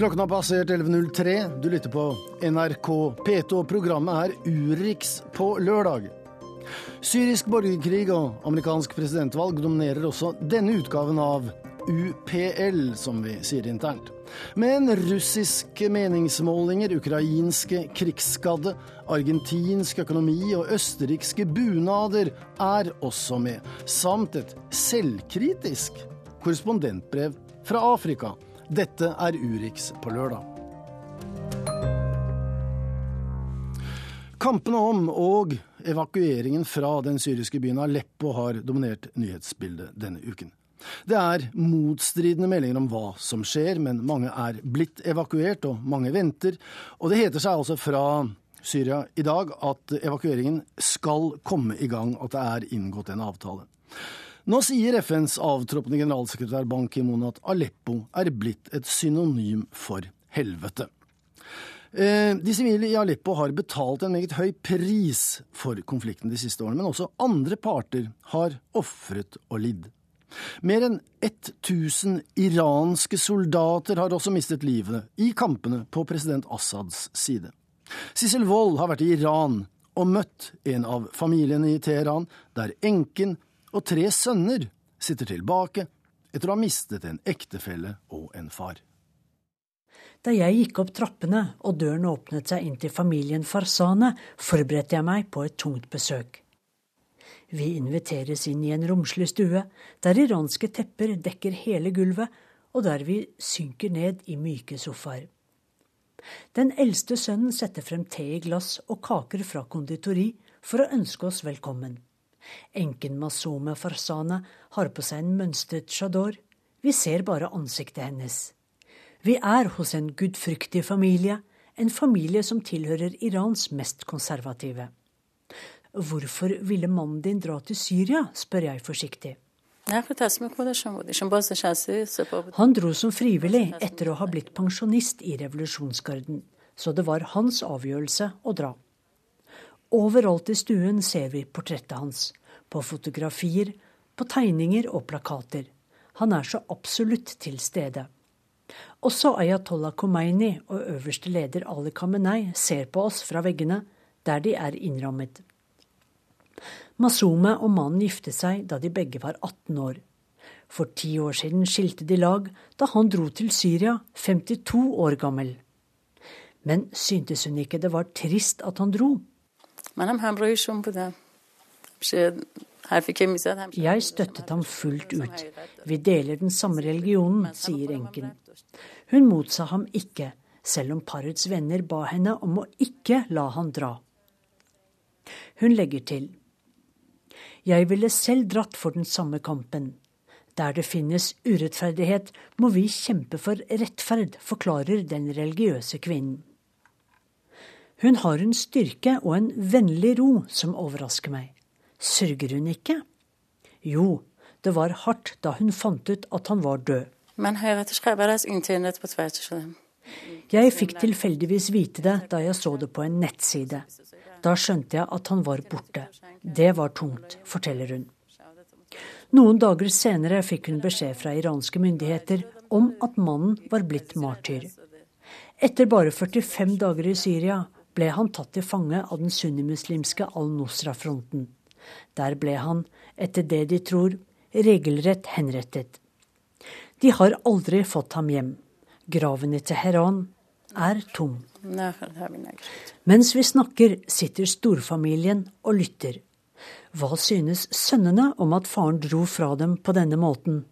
Klokken har passert 11.03. Du lytter på NRK P2, og programmet er Urix på lørdag. Syrisk borgerkrig og amerikansk presidentvalg dominerer også denne utgaven av UPL, som vi sier internt. Men russiske meningsmålinger, ukrainske krigsskadde, argentinsk økonomi og østerrikske bunader er også med, samt et selvkritisk korrespondentbrev fra Afrika. Dette er Urix på lørdag. Kampene om og evakueringen fra den syriske byen Aleppo har dominert nyhetsbildet denne uken. Det er motstridende meldinger om hva som skjer, men mange er blitt evakuert, og mange venter. Og det heter seg altså fra Syria i dag at evakueringen skal komme i gang, at det er inngått en avtale. Nå sier FNs avtroppende generalsekretær Ban Ki-moon at Aleppo er blitt et synonym for helvete. Eh, de sivile i Aleppo har betalt en meget høy pris for konflikten de siste årene, men også andre parter har ofret og lidd. Mer enn 1000 iranske soldater har også mistet livet i kampene på president Assads side. Sissel Wold har vært i Iran og møtt en av familiene i Teheran, der enken og tre sønner sitter tilbake etter å ha mistet en ektefelle og en far. Da jeg gikk opp trappene og døren åpnet seg inn til familien Farsane, forberedte jeg meg på et tungt besøk. Vi inviteres inn i en romslig stue, der iranske tepper dekker hele gulvet, og der vi synker ned i myke sofaer. Den eldste sønnen setter frem te i glass og kaker fra konditori for å ønske oss velkommen. Enken Masome Farsane har på seg en mønstret chador. Vi ser bare ansiktet hennes. Vi er hos en gudfryktig familie, en familie som tilhører Irans mest konservative. Hvorfor ville mannen din dra til Syria, spør jeg forsiktig. Han dro som frivillig etter å ha blitt pensjonist i revolusjonsgarden, så det var hans avgjørelse å dra. Overalt i stuen ser vi portrettet hans, på fotografier, på tegninger og plakater. Han er så absolutt til stede. Også Ayatollah Khomeini og øverste leder Ali Khamenei ser på oss fra veggene, der de er innrammet. Masume og mannen giftet seg da de begge var 18 år. For ti år siden skilte de lag da han dro til Syria, 52 år gammel. Men syntes hun ikke det var trist at han dro? Jeg støttet ham fullt ut. Vi deler den samme religionen, sier enken. Hun motsa ham ikke, selv om parets venner ba henne om å ikke la han dra. Hun legger til. Jeg ville selv dratt for den samme kampen. Der det finnes urettferdighet, må vi kjempe for rettferd, forklarer den religiøse kvinnen. Hun har en styrke og en vennlig ro som overrasker meg. Sørger hun ikke? Jo, det var hardt da hun fant ut at han var død. Jeg fikk tilfeldigvis vite det da jeg så det på en nettside. Da skjønte jeg at han var borte. Det var tungt, forteller hun. Noen dager senere fikk hun beskjed fra iranske myndigheter om at mannen var blitt martyr. Etter bare 45 dager i Syria ble han tatt til fange av den sunnimuslimske al-Nusra-fronten. Der ble han, etter det de tror, regelrett henrettet. De har aldri fått ham hjem. Graven i Teheran er tom. Mens vi snakker, sitter storfamilien og lytter. Hva synes sønnene om at faren dro fra dem på denne måten?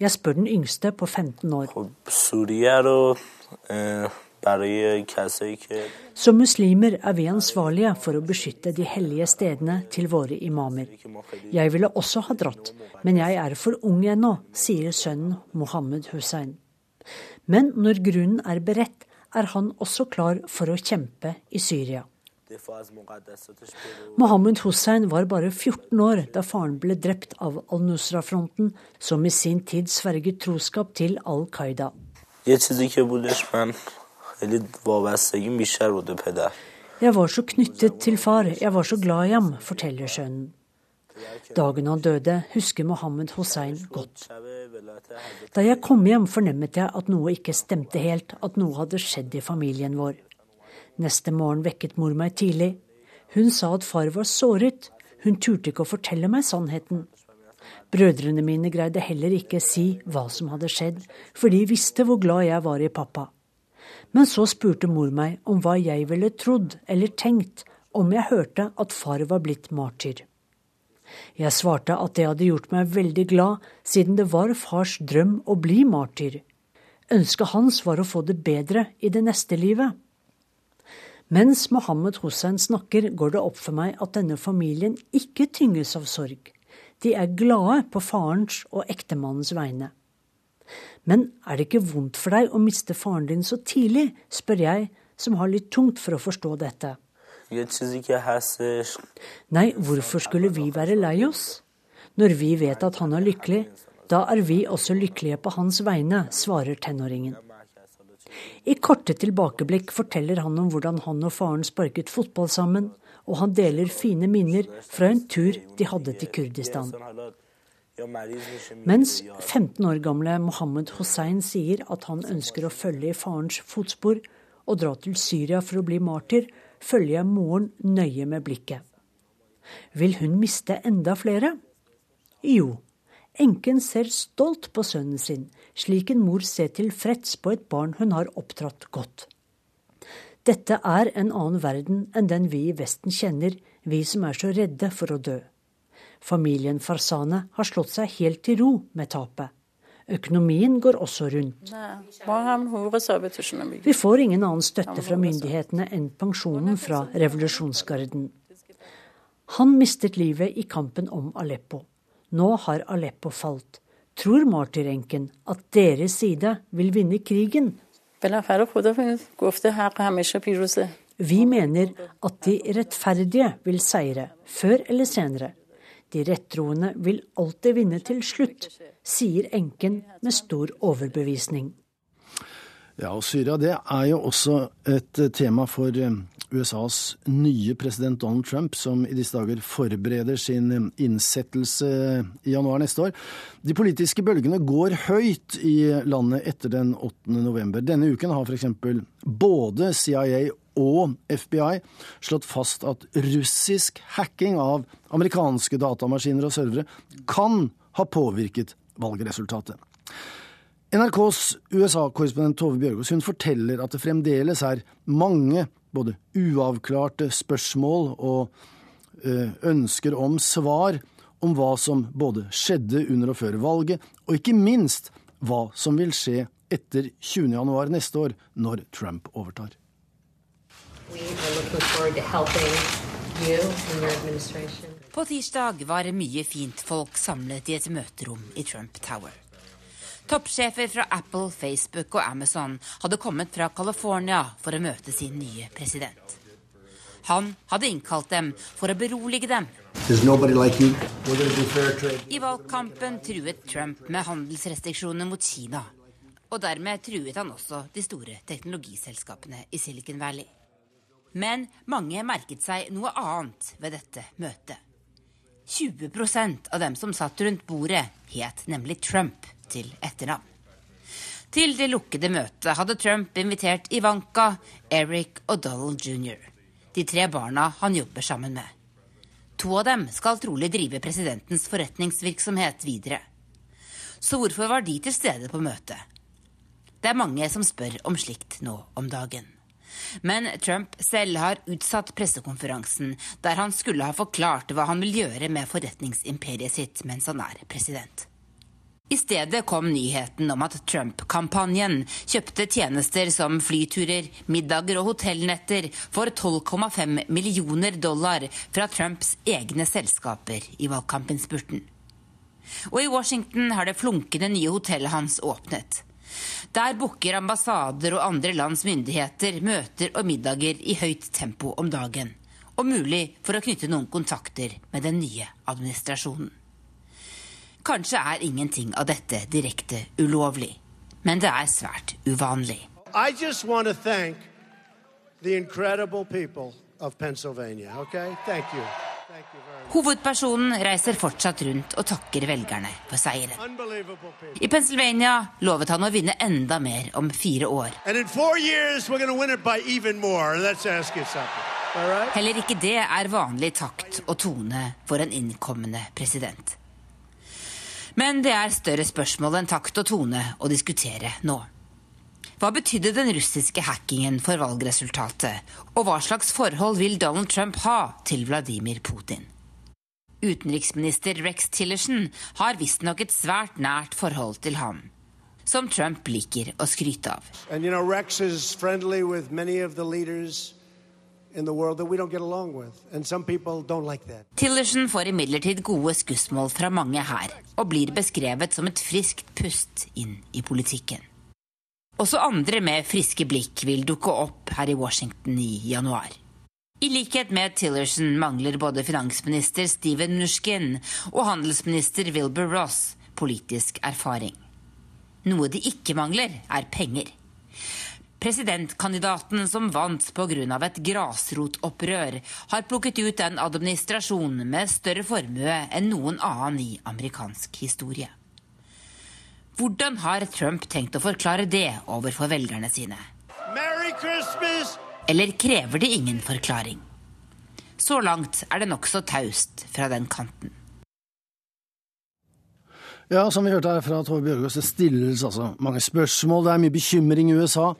Jeg spør den yngste på 15 år. Som muslimer er vi ansvarlige for å beskytte de hellige stedene til våre imamer. Jeg ville også ha dratt, men jeg er for ung ennå, sier sønnen Mohammed Hussein. Men når grunnen er beredt, er han også klar for å kjempe i Syria. Mohammed Hussein var bare 14 år da faren ble drept av al-Nusra-fronten, som i sin tid sverget troskap til Al Qaida. Jeg var så knyttet til far, jeg var så glad i ham, forteller sønnen. Dagen han døde, husker Mohammed Hussein godt. Da jeg kom hjem, fornemmet jeg at noe ikke stemte helt, at noe hadde skjedd i familien vår. Neste morgen vekket mor meg tidlig. Hun sa at far var såret. Hun turte ikke å fortelle meg sannheten. Brødrene mine greide heller ikke si hva som hadde skjedd, for de visste hvor glad jeg var i pappa. Men så spurte mor meg om hva jeg ville trodd eller tenkt om jeg hørte at far var blitt martyr. Jeg svarte at det hadde gjort meg veldig glad, siden det var fars drøm å bli martyr. Ønsket hans var å få det bedre i det neste livet. Mens Mohammed Hussein snakker, går det opp for meg at denne familien ikke tynges av sorg. De er glade på farens og ektemannens vegne. Men er det ikke vondt for deg å miste faren din så tidlig, spør jeg, som har litt tungt for å forstå dette. Nei, hvorfor skulle vi være lei oss? Når vi vet at han er lykkelig, da er vi også lykkelige på hans vegne, svarer tenåringen. I korte tilbakeblikk forteller han om hvordan han og faren sparket fotball sammen, og han deler fine minner fra en tur de hadde til Kurdistan. Mens 15 år gamle Mohammed Hussein sier at han ønsker å følge i farens fotspor og dra til Syria for å bli martyr, følger jeg moren nøye med blikket. Vil hun miste enda flere? Jo, enken ser stolt på sønnen sin, slik en mor ser tilfreds på et barn hun har oppdratt godt. Dette er en annen verden enn den vi i Vesten kjenner, vi som er så redde for å dø. Familien Farsane har slått seg helt til ro med tapet. Økonomien går også rundt. Vi får ingen annen støtte fra myndighetene enn pensjonen fra revolusjonsgarden. Han mistet livet i kampen om Aleppo. Nå har Aleppo falt. Tror martyrenken at deres side vil vinne krigen? Vi mener at de rettferdige vil seire, før eller senere. De rettroende vil alltid vinne til slutt, sier enken med stor overbevisning. Ja, og Syria det er jo også et tema for eh, USAs nye president Donald Trump, som i disse dager forbereder sin innsettelse i januar neste år. De politiske bølgene går høyt i landet etter den 8. november. Denne uken har f.eks. både CIA og FBI slått fast at russisk hacking av amerikanske datamaskiner og servere kan ha påvirket valgresultatet. NRKs USA-korrespondent Tove Bjørgaas forteller at det fremdeles er mange både uavklarte spørsmål og eh, ønsker om svar om hva som både skjedde under og før valget, og ikke minst hva som vil skje etter 20.1 neste år, når Trump overtar. På tirsdag var mye fint folk samlet i et møterom i Trump Tower. Toppsjefer fra Apple, Facebook og Amazon hadde kommet fra California for å møte sin nye president. Han hadde innkalt dem for å berolige dem. Like I valgkampen truet Trump med handelsrestriksjoner mot Kina. Og dermed truet han også de store teknologiselskapene i Silicon Valley. Men mange merket seg noe annet ved dette møtet. 20% av dem som satt rundt bordet, het nemlig Trump til etternavn. Til det lukkede møtet hadde Trump invitert Ivanka, Eric og Donald jr., de tre barna han jobber sammen med. To av dem skal trolig drive presidentens forretningsvirksomhet videre. Så hvorfor var de til stede på møtet? Det er mange som spør om slikt nå om dagen. Men Trump selv har utsatt pressekonferansen der han skulle ha forklart hva han vil gjøre med forretningsimperiet sitt mens han er president. I stedet kom nyheten om at Trump-kampanjen kjøpte tjenester som flyturer, middager og hotellnetter for 12,5 millioner dollar fra Trumps egne selskaper i valgkampinnspurten. Og i Washington har det flunkende nye hotellet hans åpnet. Der booker ambassader og andre lands myndigheter møter og middager i høyt tempo om dagen. Og mulig for å knytte noen kontakter med den nye administrasjonen. Kanskje er ingenting av dette direkte ulovlig, men det er svært uvanlig. I just want to the incredible people of Pennsylvania. Okay? You. Hovedpersonen reiser fortsatt rundt og takker velgerne for seieren. I Pennsylvania lovet han å vinne enda mer om fire år. Heller ikke det er vanlig takt og tone for en innkommende president. Men det er større spørsmål enn takt og tone å diskutere nå. Hva betydde den russiske hackingen for valgresultatet, og hva slags forhold vil Donald Trump ha til Vladimir Putin? Utenriksminister Rex Tillerson har visstnok et svært nært forhold til ham, som Trump liker å skryte av. And, you know, Rex is friendly with many of the leaders Tillerson får imidlertid gode skussmål fra mange her, og blir beskrevet som et friskt pust inn i politikken. Også andre med friske blikk vil dukke opp her i Washington i januar. I likhet med Tillerson mangler både finansminister Steven Nushkin og handelsminister Wilbur Ross politisk erfaring. Noe de ikke mangler, er penger. Presidentkandidaten som vant pga. et grasrotopprør, har plukket ut en administrasjon med større formue enn noen annen i amerikansk historie. Hvordan har Trump tenkt å forklare det overfor velgerne sine? Eller krever de ingen forklaring? Så langt er det nokså taust fra den kanten. Ja, som vi hørte her fra Tove Bjørgaas, det stilles altså mange spørsmål. Det er mye bekymring i USA.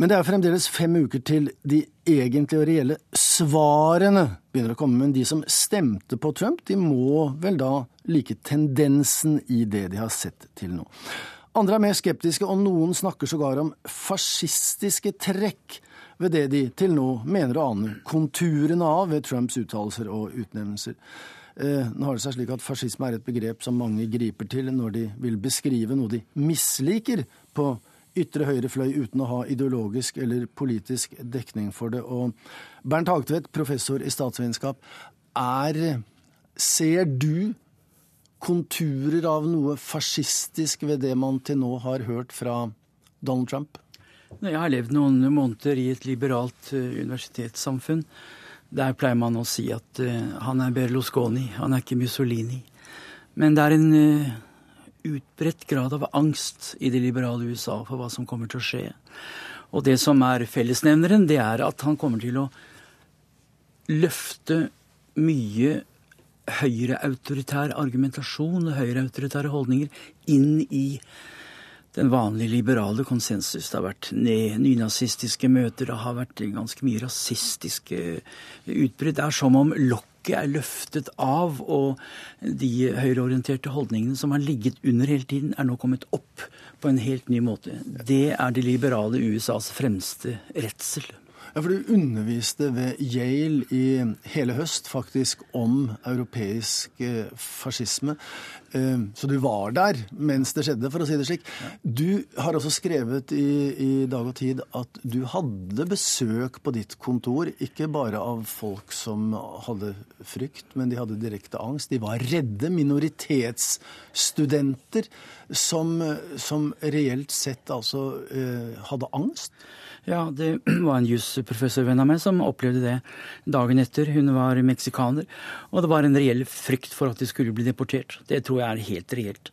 Men det er fremdeles fem uker til de egentlige og reelle svarene begynner å komme. Men de som stemte på Trump, de må vel da like tendensen i det de har sett til nå. Andre er mer skeptiske, og noen snakker sågar om fascistiske trekk ved det de til nå mener å ane konturene av ved Trumps uttalelser og utnevnelser. Eh, nå har det seg slik at Fascisme er et begrep som mange griper til når de vil beskrive noe de misliker på ytre høyrefløy uten å ha ideologisk eller politisk dekning for det. Og Bernt Hagtvedt, professor i statsvitenskap, er Ser du konturer av noe fascistisk ved det man til nå har hørt fra Donald Trump? Jeg har levd noen måneder i et liberalt uh, universitetssamfunn. Der pleier man å si at uh, han er Berlusconi, han er ikke Mussolini. Men det er en uh, utbredt grad av angst i det liberale USA for hva som kommer til å skje. Og det som er fellesnevneren, det er at han kommer til å løfte mye høyreautoritær argumentasjon og høyreautoritære holdninger inn i den vanlige liberale konsensus. Det har vært nynazistiske møter, det har vært ganske mye rasistiske utbrudd. Det er som om lokk lokket er løftet av, og de høyreorienterte holdningene som har ligget under hele tiden, er nå kommet opp på en helt ny måte. Det er det liberale USAs fremste redsel. Ja, for Du underviste ved Yale i hele høst faktisk om europeisk eh, fascisme. Eh, så du var der mens det skjedde, for å si det slik. Du har også skrevet i, i, Dag og Tid at du hadde besøk på ditt kontor, ikke bare av folk som hadde frykt, men de hadde direkte angst. De var redde. Minoritetsstudenter som, som reelt sett altså eh, hadde angst. Ja, det var en jusprofessorvenn av meg som opplevde det dagen etter. Hun var meksikaner, og det var en reell frykt for at de skulle bli deportert. Det tror jeg er helt reelt.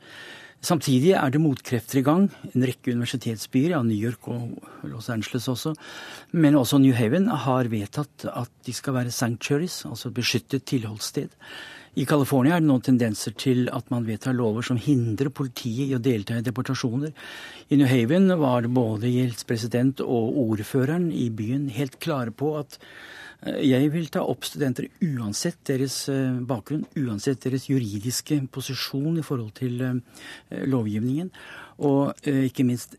Samtidig er det motkrefter i gang. En rekke universitetsbyer, ja, New York og Los Angeles også, men også New Haven har vedtatt at de skal være sanctuaries, altså beskyttet tilholdssted. I California er det nå tendenser til at man vedtar lover som hindrer politiet i å delta i deportasjoner. I New Haven var både gjeldspresident og ordføreren i byen helt klare på at eh, jeg vil ta opp studenter uansett deres eh, bakgrunn, uansett deres juridiske posisjon i forhold til eh, lovgivningen, og ikke minst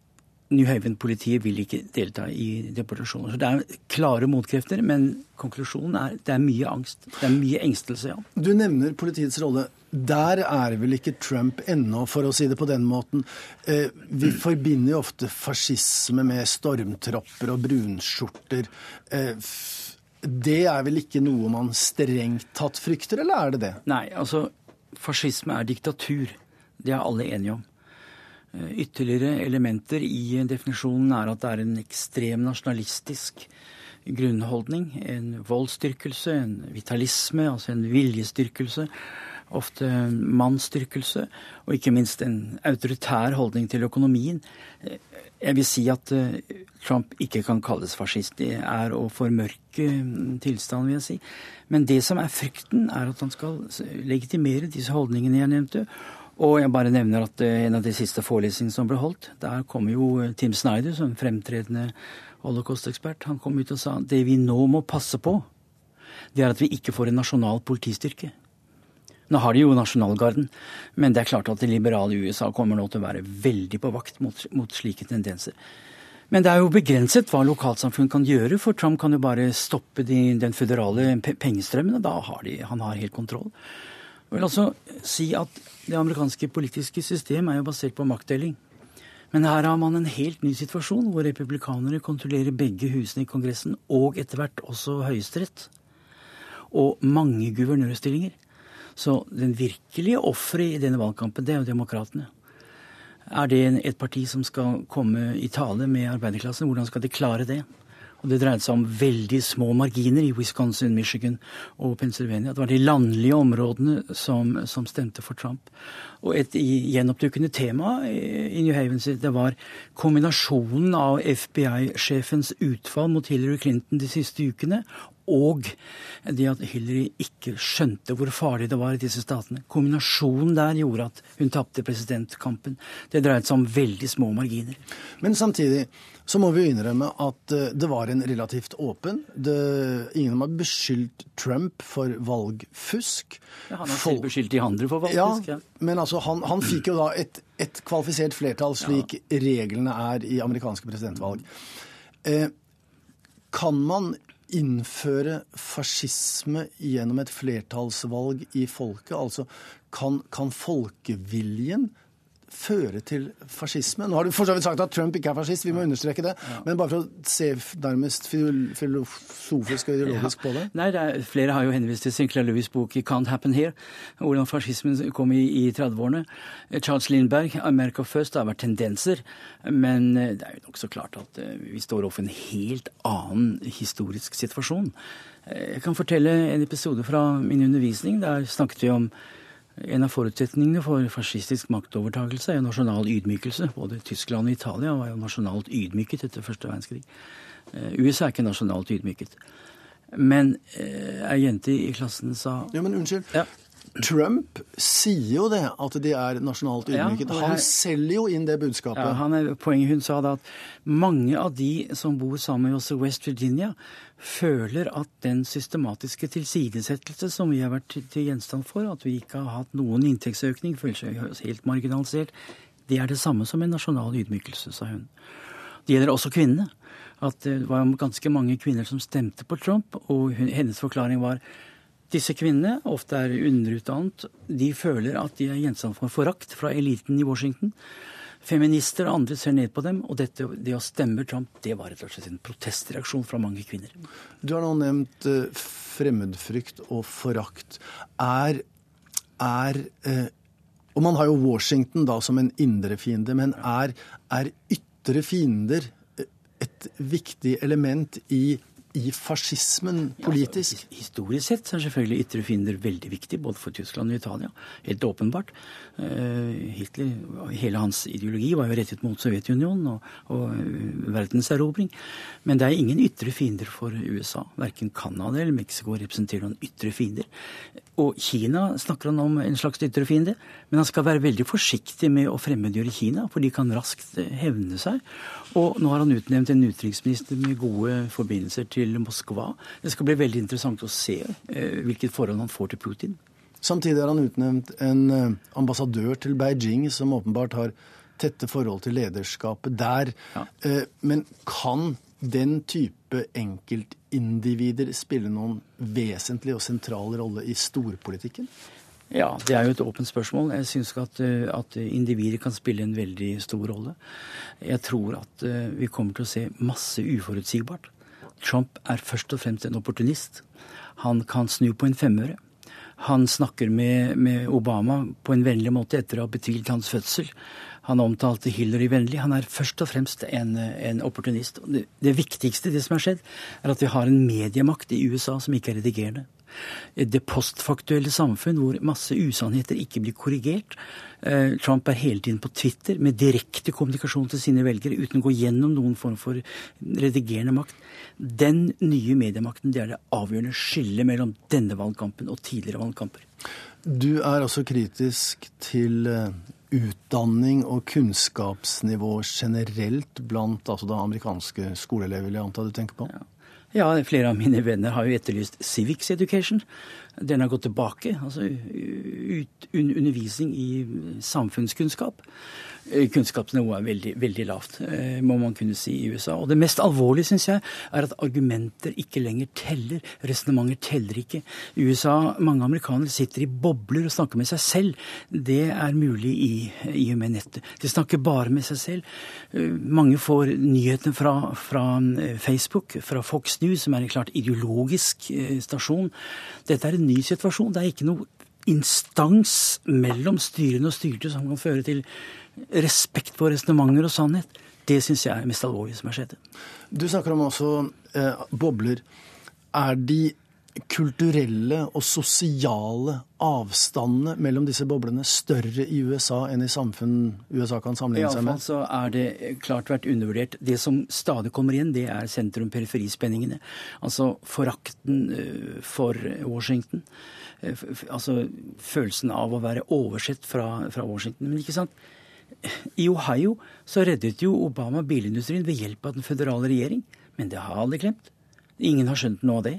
New Haven-politiet vil ikke delta i deportasjoner. Så Det er klare motkrefter, men konklusjonen er det er mye angst. Det er mye engstelse, ja. Du nevner politiets rolle. Der er vel ikke Trump ennå, for å si det på den måten. Eh, vi forbinder jo ofte fascisme med stormtropper og brunskjorter. Eh, det er vel ikke noe man strengt tatt frykter, eller er det det? Nei, altså fascisme er diktatur. Det er alle enige om. Eh, ytterligere elementer i definisjonen er at det er en ekstrem nasjonalistisk grunnholdning. En voldsstyrkelse, en vitalisme, altså en viljestyrkelse. Ofte mannsstyrkelse, og ikke minst en autoritær holdning til økonomien. Jeg vil si at eh, Trump ikke kan kalles fascist. Det er å formørke mm, tilstanden, vil jeg si. Men det som er frykten, er at han skal legitimere disse holdningene jeg nevnte. Og jeg bare nevner at eh, en av de siste forelesningene som ble holdt, der kom jo eh, Tim Snyder som fremtredende holocaust-ekspert. Han kom ut og sa det vi nå må passe på, det er at vi ikke får en nasjonal politistyrke. Nå har de jo nasjonalgarden, men det er klart at det liberale USA kommer nå til å være veldig på vakt mot, mot slike tendenser. Men det er jo begrenset hva lokalsamfunn kan gjøre, for Trump kan jo bare stoppe de, den føderale pengestrømmen, og da har de, han har helt kontroll. Jeg vil også si at Det amerikanske politiske system er jo basert på maktdeling. Men her har man en helt ny situasjon, hvor republikanere kontrollerer begge husene i Kongressen, og etter hvert også Høyesterett. Og mange guvernørstillinger. Så den virkelige offeret i denne valgkampen, det er jo demokratene. Er det et parti som skal komme i tale med arbeiderklassen? Hvordan skal de klare det? Og det dreide seg om veldig små marginer i Wisconsin, Michigan og Pennsylvania. Det var de landlige områdene som, som stemte for Trump. Og et gjenoppdukkende tema i New Haven det var kombinasjonen av FBI-sjefens utfall mot Hillary Clinton de siste ukene og det at Hillary ikke skjønte hvor farlig det var i disse statene. Kombinasjonen der gjorde at hun tapte presidentkampen. Det dreide seg om veldig små marginer. Men samtidig så må vi innrømme at eh, det var en relativt åpen. Det, ingen har beskyldt Trump for valgfusk. Ja, han har selv beskyldt de andre for valgfusk. Ja, ja. Men altså, han, han, fikk jo da et, et kvalifisert flertall, slik ja. reglene er i amerikanske presidentvalg. Eh, kan man innføre fascisme gjennom et flertallsvalg i folket? Altså, kan, kan folkeviljen føre til fascisme. Nå har du for så vidt sagt at Trump ikke er fascist, vi må understreke det. Men bare for å se nærmest filosofisk og ideologisk på det. Nei, det er, Flere har jo henvist til Sinclair Lewis' bok 'Can't Happen Here', hvordan fascismen kom i, i 30-årene. Charles Lindberg, 'America First', det har vært tendenser. Men eh, det er jo nokså klart at eh, vi står overfor en helt annen historisk situasjon. Eh, jeg kan fortelle en episode fra min undervisning. Der snakket vi om en av forutsetningene for fascistisk maktovertakelse er nasjonal ydmykelse. Både Tyskland og Italia var jo nasjonalt ydmyket etter første verdenskrig. Eh, USA er ikke nasjonalt ydmyket. Men eh, ei jente i klassen sa Ja, men unnskyld. Ja. Trump sier jo det, at de er nasjonalt ydmyket. Han selger jo inn det budskapet. Ja, han er, poenget Hun sa da at mange av de som bor sammen med oss i West Virginia, føler at den systematiske tilsidesettelse som vi har vært til gjenstand for, at vi ikke har hatt noen inntektsøkning, føler seg helt marginalisert, det er det samme som en nasjonal ydmykelse, sa hun. Det gjelder også kvinnene. At det var ganske mange kvinner som stemte på Trump, og hennes forklaring var disse kvinnene, ofte er underutdannet, de føler at de er gjenstand for forakt fra eliten i Washington. Feminister og andre ser ned på dem, og dette, det å stemme Trump det var rett og slett en protestreaksjon fra mange kvinner. Du har nå nevnt uh, fremmedfrykt og forakt. Er, er uh, Og man har jo Washington da som en indre fiende, men er, er ytre fiender eh, et viktig element i i fascismen politisk? Ja, altså, historisk sett er selvfølgelig ytre fiender veldig viktig, både for Tyskland og Italia. Helt åpenbart. Uh, Hitler, hele hans ideologi var jo rettet mot Sovjetunionen og, og uh, verdenserobring. Men det er ingen ytre fiender for USA. Verken Canada eller Mexico representerer noen ytre fiender. Og Kina snakker han om en slags ytre fiende, men han skal være veldig forsiktig med å fremmedgjøre Kina, for de kan raskt hevne seg. Og nå har han utnevnt en utenriksminister med gode forbindelser til Moskva. Det skal bli veldig interessant å se eh, hvilket forhold han får til Putin. Samtidig har han utnevnt en eh, ambassadør til Beijing som åpenbart har tette forhold til lederskapet der. Ja. Eh, men kan den type enkeltindivider spille noen vesentlig og sentral rolle i storpolitikken? Ja, det er jo et åpent spørsmål. Jeg syns at, eh, at individer kan spille en veldig stor rolle. Jeg tror at eh, vi kommer til å se masse uforutsigbart. Trump er først og fremst en opportunist. Han kan snu på en femøre. Han snakker med, med Obama på en vennlig måte etter å ha betvilt hans fødsel. Han omtalte Hillary vennlig. Han er først og fremst en, en opportunist. Det, det, viktigste det som har skjedd, er at vi har en mediemakt i USA som ikke er redigerende. Det postfaktuelle samfunn hvor masse usannheter ikke blir korrigert. Eh, Trump er hele tiden på Twitter med direkte kommunikasjon til sine velgere uten å gå gjennom noen form for redigerende makt. Den nye mediemakten det er det avgjørende skillet mellom denne valgkampen og tidligere valgkamper. Du er også kritisk til eh, utdanning og kunnskapsnivå generelt blant altså da amerikanske skoleelever, vil jeg anta du tenker på? Ja. ja. flere av mine venner har jo etterlyst civics education. Den har gått tilbake. Altså ut, undervisning i samfunnskunnskap. Eh, kunnskapsnivået er veldig, veldig lavt, eh, må man kunne si, i USA. Og det mest alvorlige, syns jeg, er at argumenter ikke lenger teller. Resonnementer teller ikke. I USA, mange amerikanere sitter i bobler og snakker med seg selv. Det er mulig i, i og med nettet. De snakker bare med seg selv. Eh, mange får nyhetene fra, fra Facebook, fra Fox News, som er en klart ideologisk stasjon. Dette er en ny situasjon. Det er ikke noe instans mellom styrene og styrte som kan føre til respekt for resonnementer og sannhet. Det syns jeg er mest alvorlig som har skjedd. Du snakker om også eh, bobler. Er de kulturelle og sosiale avstandene mellom disse boblene større i USA enn i samfunn USA kan sammenligne seg med? Iallfall så er det klart vært undervurdert. Det som stadig kommer igjen, det er sentrum-periferispenningene. Altså forakten eh, for Washington. Eh, altså følelsen av å være oversett fra, fra Washington. Men ikke sant? I Ohio så reddet jo Obama bilindustrien ved hjelp av den føderale regjering. Men det har alle glemt. Ingen har skjønt noe av det.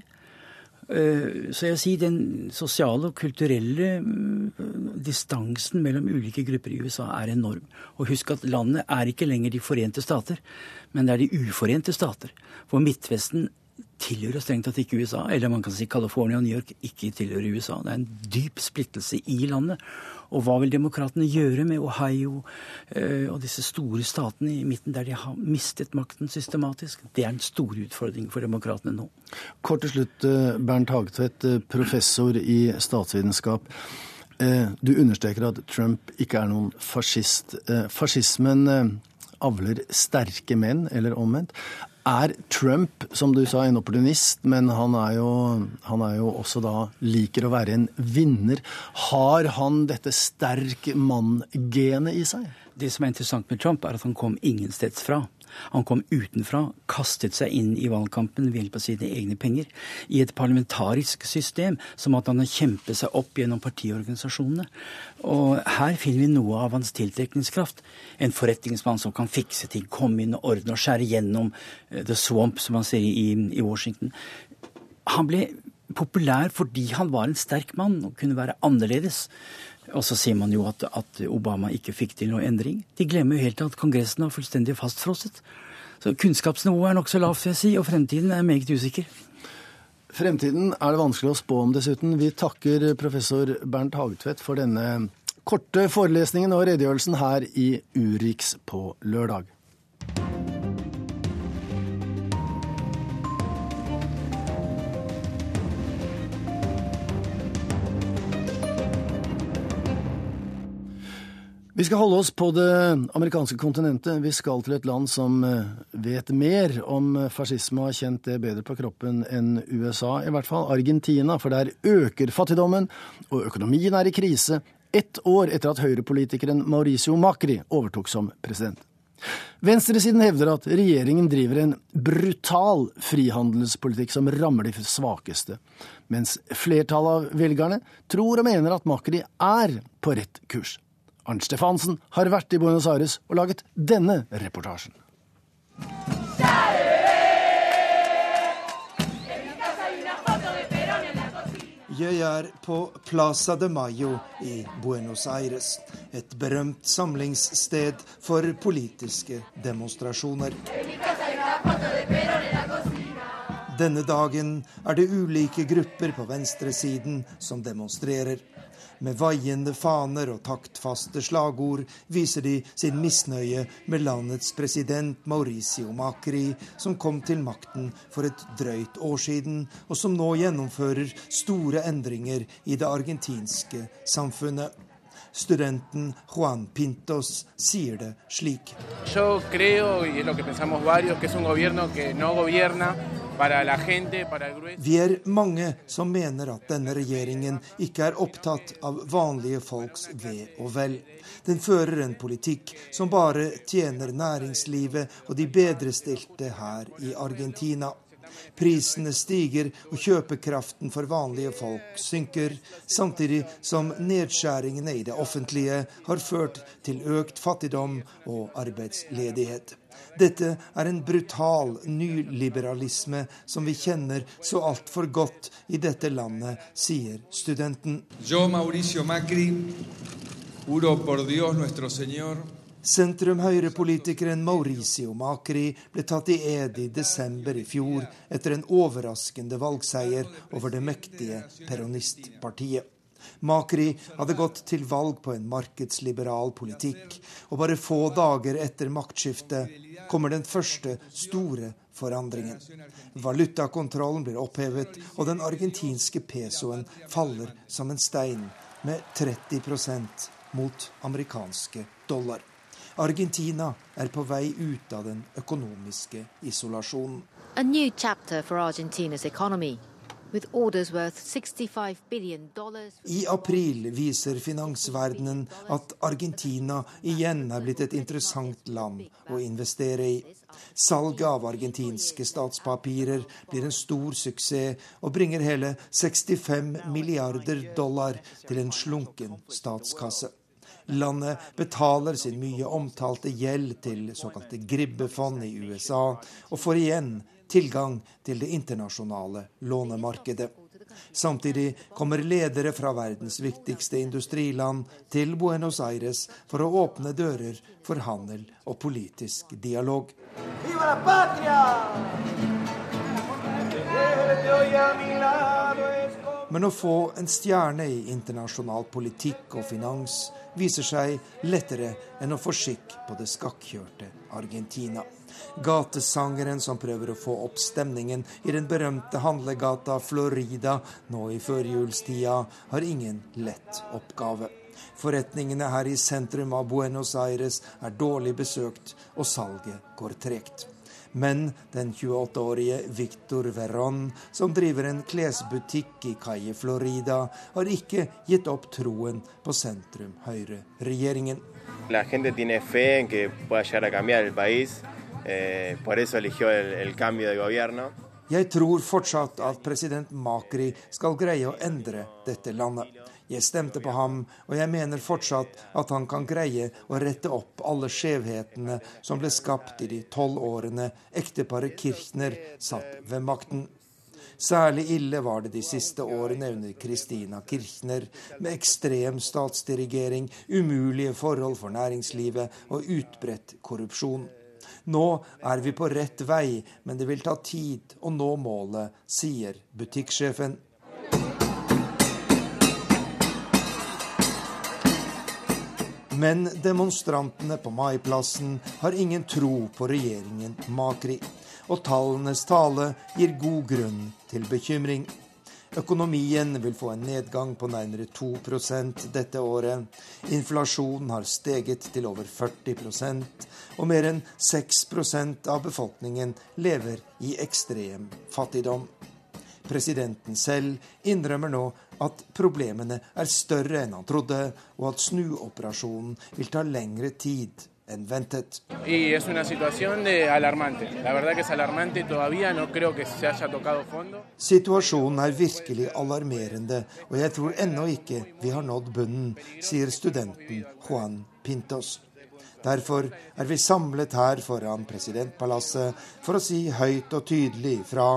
Eh, så jeg sier den sosiale og kulturelle mm, distansen mellom ulike grupper i USA er enorm. Og husk at landet er ikke lenger De forente stater, men det er De uforente stater. For Midtvesten tilhører strengt tatt ikke USA. Eller man kan si California og New York ikke tilhører USA. Det er en dyp splittelse i landet. Og hva vil demokratene gjøre med Ohio eh, og disse store statene i midten, der de har mistet makten systematisk? Det er en stor utfordring for demokratene nå. Kort til slutt, eh, Bernt Hagtvedt, eh, professor i statsvitenskap. Du understreker at Trump ikke er noen fascist. Fascismen avler sterke menn, eller omvendt. Er Trump, som du sa, en opportunist, men han er, jo, han er jo også da liker å være en vinner. Har han dette sterk mann-genet i seg? Det som er interessant med Trump, er at han kom ingensteds fra. Han kom utenfra, kastet seg inn i valgkampen ved hjelp av sine egne penger. I et parlamentarisk system som at han har kjempet seg opp gjennom partiorganisasjonene. Og her finner vi noe av hans tiltrekningskraft. En forretningsmann som kan fikse ting, komme inn og ordne og skjære gjennom uh, the swamp, som man sier i, i Washington. Han ble populær fordi han var en sterk mann og kunne være annerledes. Og så sier man jo at, at, Obama ikke fikk til noe endring. De glemmer jo helt at Kongressen har fullstendig fastfrosset. Så kunnskapsnivået er nokså lavt, vil jeg si, og fremtiden er meget usikker. Fremtiden er det vanskelig å spå om, dessuten. Vi takker professor Bernt Hagtvedt for denne korte forelesningen og redegjørelsen her i Urix på lørdag. Vi skal holde oss på det amerikanske kontinentet. Vi skal til et land som eh, vet mer om fascisme og har kjent det bedre på kroppen enn USA, i hvert fall Argentina. For der øker fattigdommen, og økonomien er i krise ett år etter at høyrepolitikeren Mauricio Macri overtok som president. Venstresiden hevder at regjeringen driver en brutal frihandelspolitikk som rammer de svakeste, mens flertallet av velgerne tror og mener at Macri er på rett kurs. Arnt Stefansen har vært i Buenos Aires og laget denne reportasjen. Jeg er på Plaza de Mayo i Buenos Aires. Et berømt samlingssted for politiske demonstrasjoner. Denne dagen er det ulike grupper på venstresiden som demonstrerer. Med vaiende faner og taktfaste slagord viser de sin misnøye med landets president Mauricio Macri, som kom til makten for et drøyt år siden, og som nå gjennomfører store endringer i det argentinske samfunnet. Studenten Juan Pintos sier det slik. Vi er mange som mener at denne regjeringen ikke er opptatt av vanlige folks ve og vel. Den fører en politikk som bare tjener næringslivet og de bedrestilte her i Argentina. Prisene stiger og kjøpekraften for vanlige folk synker, samtidig som nedskjæringene i det offentlige har ført til økt fattigdom og arbeidsledighet. Dette er en brutal nyliberalisme som vi kjenner så altfor godt i dette landet, sier studenten. Yo, Mauricio Macri, juro por Dios nuestro Señor Sentrum-høyrepolitikeren Mauricio Macri ble tatt i ed i desember i fjor etter en overraskende valgseier over det mektige peronistpartiet. Macri hadde gått til valg på en markedsliberal politikk, og bare få dager etter maktskiftet kommer den første store forandringen. Valutakontrollen blir opphevet, og den argentinske pesoen faller som en stein med 30% mot amerikanske dollar. Argentina er på vei ut av den økonomiske isolasjonen. A new chapter for Argentina's economy. I april viser finansverdenen at Argentina igjen er blitt et interessant land å investere i. Salget av argentinske statspapirer blir en stor suksess og bringer hele 65 milliarder dollar til en slunken statskasse. Landet betaler sin mye omtalte gjeld til såkalte gribbefond i USA, og får igjen tilgang til det internasjonale lånemarkedet. Samtidig kommer ledere fra verdens viktigste industriland til Buenos Aires for å åpne dører for handel og politisk dialog. Viva la patria! Men å få en stjerne i internasjonal politikk og finans viser seg lettere enn å få skikk på det skakkjørte Argentina. Gatesangeren som prøver å få opp stemningen i den berømte handlegata Florida nå i førjulstida, har ingen lett oppgave. Forretningene her i sentrum av Buenos Aires er dårlig besøkt, og salget går tregt. Men den 28-årige Victor Verón, som driver en klesbutikk i Calle Florida, har ikke gitt opp troen på sentrum-høyre-regjeringen. La gente tiene fe en que pueda llegar a cambiar el país. Eh. Jeg tror fortsatt at president Makri skal greie å endre dette landet. Jeg stemte på ham, og jeg mener fortsatt at han kan greie å rette opp alle skjevhetene som ble skapt i de tolv årene ekteparet Kirchner satt ved makten. Særlig ille var det de siste årene under Christina Kirchner, med ekstrem statsdirigering, umulige forhold for næringslivet og utbredt korrupsjon. Nå er vi på rett vei, men det vil ta tid å nå målet, sier butikksjefen. Men demonstrantene på Maiplassen har ingen tro på regjeringen Makri. Og tallenes tale gir god grunn til bekymring. Økonomien vil få en nedgang på nærmere 2% dette året. Inflasjonen har steget til over 40% og mer enn 6% av befolkningen lever i ekstrem fattigdom. Presidenten selv innrømmer nå at problemene er større enn han trodde, og at snuoperasjonen vil ta lengre tid enn ventet. Situasjonen er virkelig alarmerende, og jeg tror ennå ikke vi har nådd bunnen, sier studenten Juan Pintos. Derfor er vi samlet her foran presidentpalasset for å si høyt og tydelig fra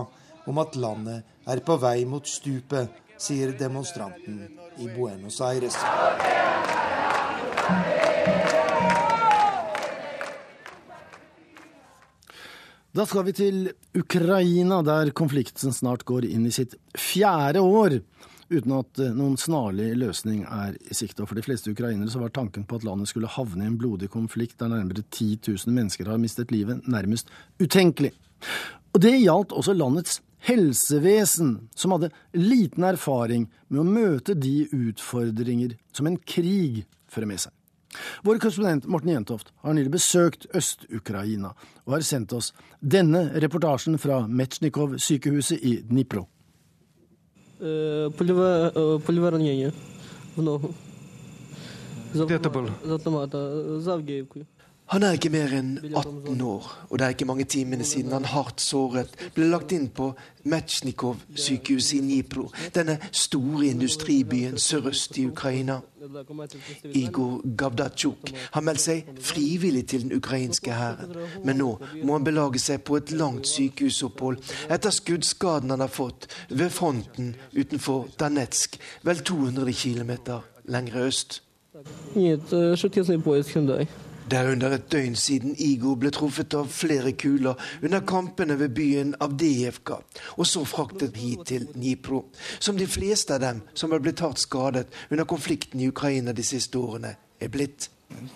om at landet er på vei mot stupet, sier demonstranten i Buenos Aires. Da skal vi til Ukraina, der konflikten snart går inn i sitt fjerde år. uten at eh, noen snarlig løsning er i sikte. Og for de fleste ukrainere så var tanken på at landet skulle havne i en blodig konflikt der nærmere 10 000 mennesker har mistet livet, nærmest utenkelig. Og det gjaldt også landets helsevesen, som hadde liten erfaring med å møte de utfordringer som en krig fører med seg. Vår korrespondent Morten Jentoft har nylig besøkt Øst-Ukraina og har sendt oss denne reportasjen fra Metsjnikov-sykehuset i Dnipro. Dette han er ikke mer enn 18 år, og det er ikke mange timene siden han hardt såret ble lagt inn på Metsjnikov-sykehuset i Dnipro, denne store industribyen sørøst i Ukraina. Igor Gavdatsjuk har meldt seg frivillig til den ukrainske hæren, men nå må han belage seg på et langt sykehusopphold etter skuddskaden han har fått ved fronten utenfor Danetsk, vel 200 km lengre øst. Нет, шутки поезд Hyundai. Det er under et døgn siden Igor ble truffet av flere kuler under kampene ved byen Avdijevka, og så fraktet hit til Dnipro. Som de fleste av dem som har blitt hardt skadet under konflikten i Ukraina de siste årene, er blitt.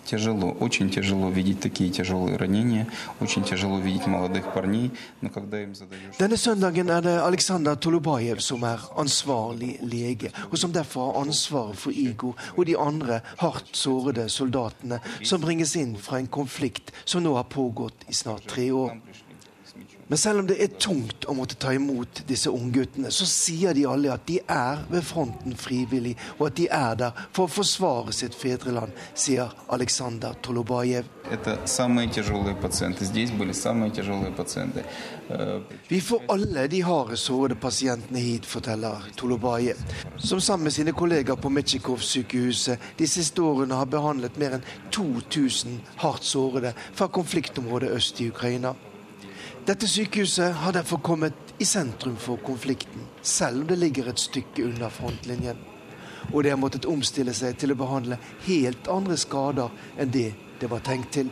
Тяжело, очень тяжело видеть такие тяжелые ранения, очень тяжело видеть молодых парней, но когда им задаешь... Denne søndagen er det Aleksandr Tolubajev som er ansvarlig lege, og som derfor har ansvaret for Igor og de andre hardt sårede soldatene som bringes inn fra en konflikt som nå har pågått i snart tre år. Men selv om det er tungt å måtte ta imot disse ungguttene, så sier de alle at de er ved fronten frivillig, og at de er der for å forsvare sitt fedreland, sier Aleksandr Tolobajev. Vi får alle de harde sårede pasientene hit, forteller Tolobajev, som sammen med sine kollegaer på Metsjikov-sykehuset de siste årene har behandlet mer enn 2000 hardt sårede fra konfliktområdet øst i Ukraina. Dette sykehuset har derfor kommet i sentrum for konflikten, selv om det ligger et stykke unna frontlinjen. Og det har måttet omstille seg til å behandle helt andre skader enn det det var tenkt til.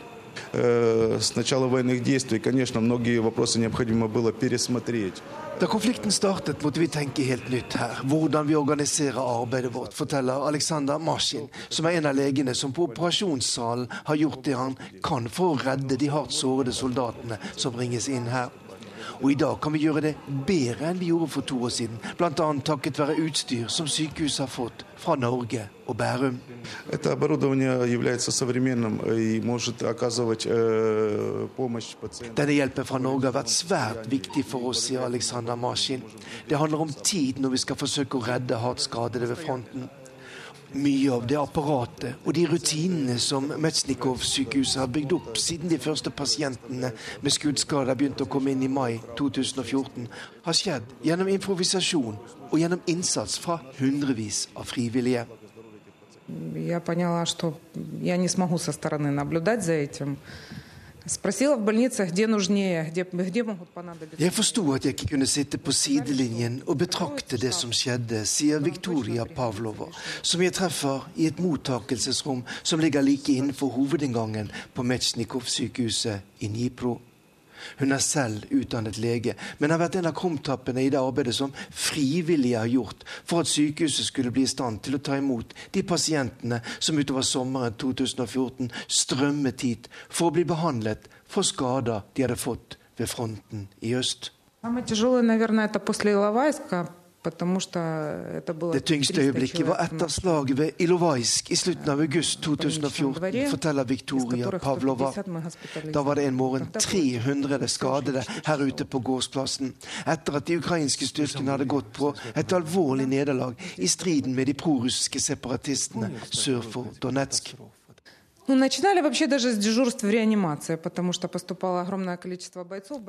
С начала военных действий, конечно, многие вопросы необходимо было пересмотреть. Da konflikten startet, måtte vi tenke helt nytt her. Hvordan vi organiserer arbeidet vårt, forteller Alexander Maskin, som er en av legene som på operasjonssalen har gjort det han kan for å redde de hardt sårede soldatene som bringes inn her. Og i dag kan vi gjøre det bedre enn vi gjorde for to år siden, bl.a. takket være utstyr som sykehuset har fått fra Norge og Bærum. Denne hjelpen fra Norge har vært svært viktig for oss, sier Aleksandr Maskin. Det handler om tid når vi skal forsøke å redde hardt skadede ved fronten mye av det apparatet og de rutinene som Metsnikov-sykehuset har bygd opp siden de første pasientene med skuddskader begynte å komme inn i mai 2014, har skjedd gjennom improvisasjon og gjennom innsats fra hundrevis av frivillige. Jeg skjønte at jeg ikke kunne se på jeg forsto at jeg ikke kunne sitte på sidelinjen og betrakte det som skjedde, sier Viktoria Pavlova, som jeg treffer i et mottakelsesrom som ligger like innenfor hovedinngangen på Metsjnikov-sykehuset i Dnipro. Hun er selv utdannet lege, men har vært en av krumtappene i det arbeidet som frivillige har gjort for at sykehuset skulle bli i stand til å ta imot de pasientene som utover sommeren 2014 strømmet hit for å bli behandlet for skader de hadde fått ved fronten i øst. Самое тяжелое, наверное, это после Иловайска, det tyngste øyeblikket var etter slaget ved Ilovaisk i slutten av august 2014, forteller Viktoria Pavlova. Da var det en morgen 300 skadede her ute på gårdsplassen, etter at de ukrainske styrkene hadde gått på et alvorlig nederlag i striden med de prorussiske separatistene sør for Donetsk.